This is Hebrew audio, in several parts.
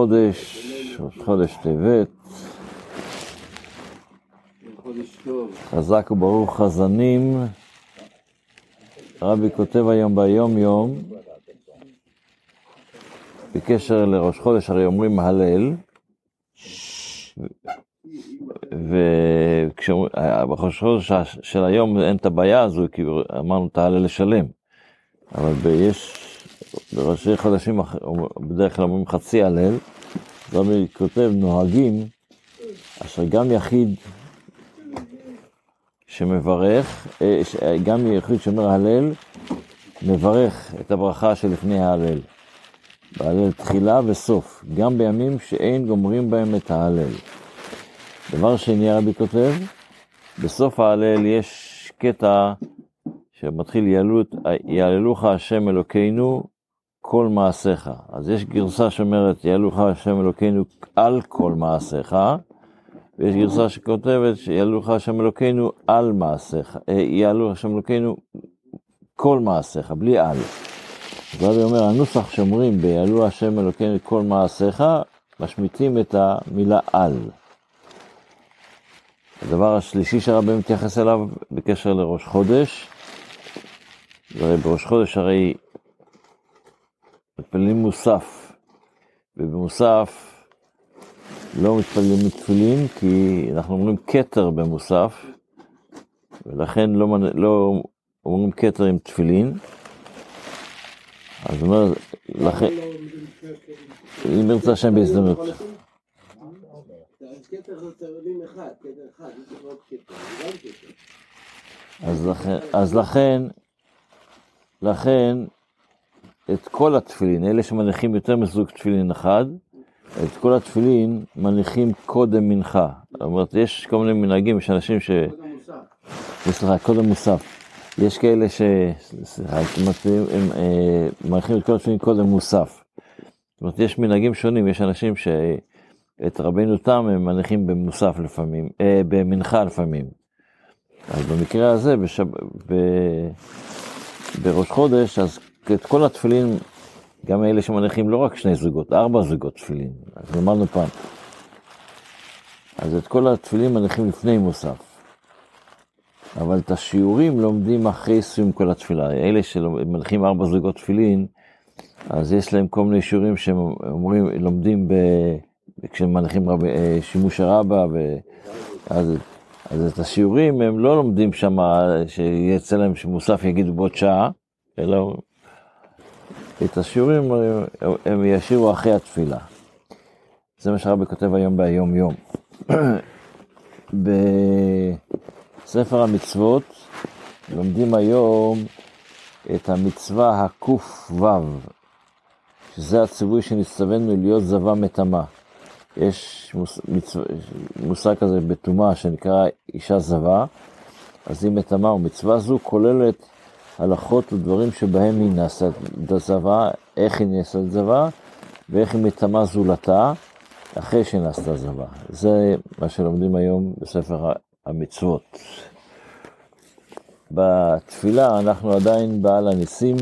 חודש, חודש טבת, חזק וברוך חזנים. רבי כותב היום ביום יום, בקשר לראש חודש, הרי אומרים הלל, ובראש חודש של היום אין את הבעיה הזו, כי אמרנו את ההלל לשלם. אבל יש, בראשי חודשים בדרך כלל אומרים חצי הלל, רבי כותב נוהגים, אשר גם יחיד שמברך, גם יחיד שאומר הלל, מברך את הברכה שלפני ההלל. בהלל תחילה וסוף, גם בימים שאין גומרים בהם את ההלל. דבר שני, רבי כותב, בסוף ההלל יש קטע שמתחיל יעללוך השם אלוקינו כל מעשיך. אז יש גרסה שאומרת יעללוך השם אלוקינו על כל מעשיך, ויש גרסה שכותבת שיעללוך השם אלוקינו על מעשיך, יעללוך השם אלוקינו כל מעשיך, בלי על. רבי אומר, הנוסח שאומרים ביעלו השם אלוקינו כל מעשיך, משמיטים את המילה על. הדבר השלישי שהרבי מתייחס אליו בקשר לראש חודש, הרי בראש חודש הרי מתפללים מוסף, ובמוסף לא מתפללים מתפילין, כי אנחנו אומרים כתר במוסף, ולכן לא, לא אומרים כתר עם תפילין. אז אומר, לכן, אם ירצה השם בהזדמנות. אז לכן, לכן, את כל התפילין, אלה שמניחים יותר מסוג תפילין אחד, את כל התפילין מניחים קודם מנחה. זאת אומרת, יש כל מיני מנהגים, יש אנשים ש... סליחה, קודם מוסף. יש כאלה ש... סליחה, הם מניחים את כל התפילין קודם מוסף. זאת אומרת, יש מנהגים שונים, יש אנשים שאת רבינו תם הם מניחים במוסף לפעמים, אה, במנחה לפעמים. אז במקרה הזה, בשב... ב... בראש חודש, אז את כל התפילין, גם אלה שמניחים לא רק שני זוגות, ארבע זוגות תפילין, אז אמרנו פעם. אז את כל התפילין מניחים לפני מוסף. אבל את השיעורים לומדים אחרי סיום כל התפילה. אלה שמניחים ארבע זוגות תפילין, אז יש להם כל מיני שיעורים שהם אומרים, לומדים ב... כשהם מניחים רב... שימוש הרבה, ו... אז, אז את השיעורים הם לא לומדים שם, שיצא להם שמוסף יגידו בעוד שעה, אלא את השיעורים הם ישירו אחרי התפילה. זה מה שהרבי כותב היום ביום יום. בספר המצוות לומדים היום את המצווה הק"ו, שזה הציווי שנצטווינו להיות זבה מטמא. יש מוס, מושג כזה בטומאה שנקרא אישה זבה, אז היא מטמא, ומצווה זו כוללת הלכות ודברים שבהם היא נעשית זבה, איך היא נעשית זבה, ואיך היא מטמא זולתה אחרי שנעשתה זבה. זה מה שלומדים היום בספר המצוות. בתפילה אנחנו עדיין בעל הניסים,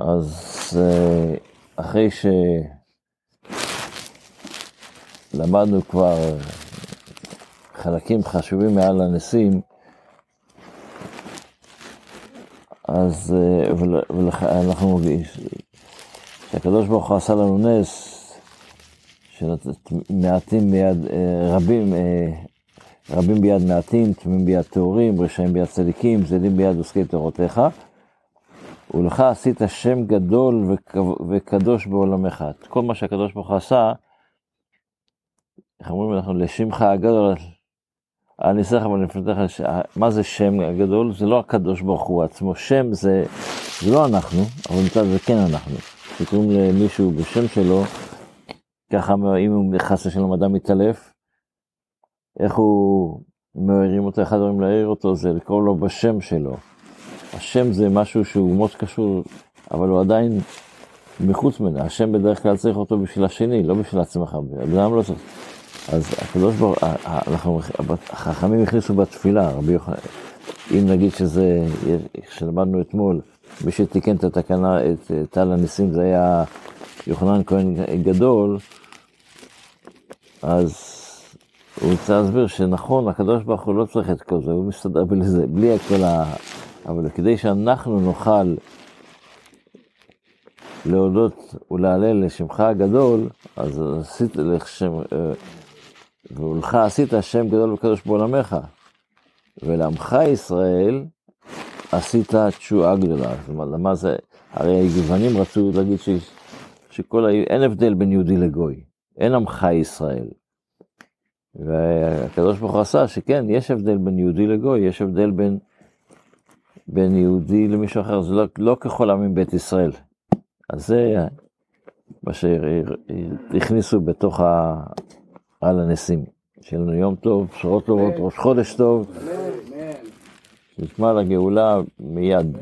אז אה, אחרי שלמדנו כבר חלקים חשובים מעל הניסים, אז אה, אנחנו, שהקדוש ברוך הוא עשה לנו נס, שמעטים ביד, אה, רבים, אה, רבים ביד מעטים, תמימים ביד טהורים, רשעים ביד צדיקים, זדים ביד עוסקי תורותיך. ולך עשית שם גדול וקדוש בעולמך. כל מה שהקדוש ברוך הוא עשה, איך אומרים אנחנו, לשמך הגדול, ניסך אבל לפניך, מה זה שם הגדול? זה לא הקדוש ברוך הוא עצמו, שם זה, זה לא אנחנו, אבל מצד זה כן אנחנו. כשקוראים למישהו בשם שלו, ככה אם הוא חס ושלום אדם מתעלף, איך הוא מעירים אותו, אחד הדברים להעיר אותו זה לקרוא לו בשם שלו. השם זה משהו שהוא מאוד קשור, אבל הוא עדיין מחוץ ממנו. השם בדרך כלל צריך אותו בשביל השני, לא בשביל עצמך. אדם לא צריך. אז הקדוש ברוך הוא, החכמים הכניסו בתפילה, רבי יוחנן, אם נגיד שזה, שלמדנו אתמול, מי שתיקן את התקנה, את טל הניסים, זה היה יוחנן כהן גדול, אז הוא רוצה להסביר שנכון, הקדוש ברוך הוא לא צריך את כל זה, הוא מסתדר בלי זה, בלי כל ה... אבל כדי שאנחנו נוכל להודות ולהלל לשמך הגדול, אז עשית לשם, ולך עשית שם גדול וקדוש בעולמך. ולעמך ישראל עשית תשועה גדולה. זאת אומרת, מה זה, הרי היוונים רצו להגיד ש, שכל. אין הבדל בין יהודי לגוי, אין עמך ישראל. והקדוש ברוך הוא עשה שכן, יש הבדל בין יהודי לגוי, יש הבדל בין, בין יהודי למישהו אחר, זה לא, לא ככל עמים בית ישראל. אז זה מה שהכניסו בתוך ה... על הנסים. שיהיה לנו יום טוב, בשורות טובות, ראש חודש טוב. נשמע לגאולה מיד.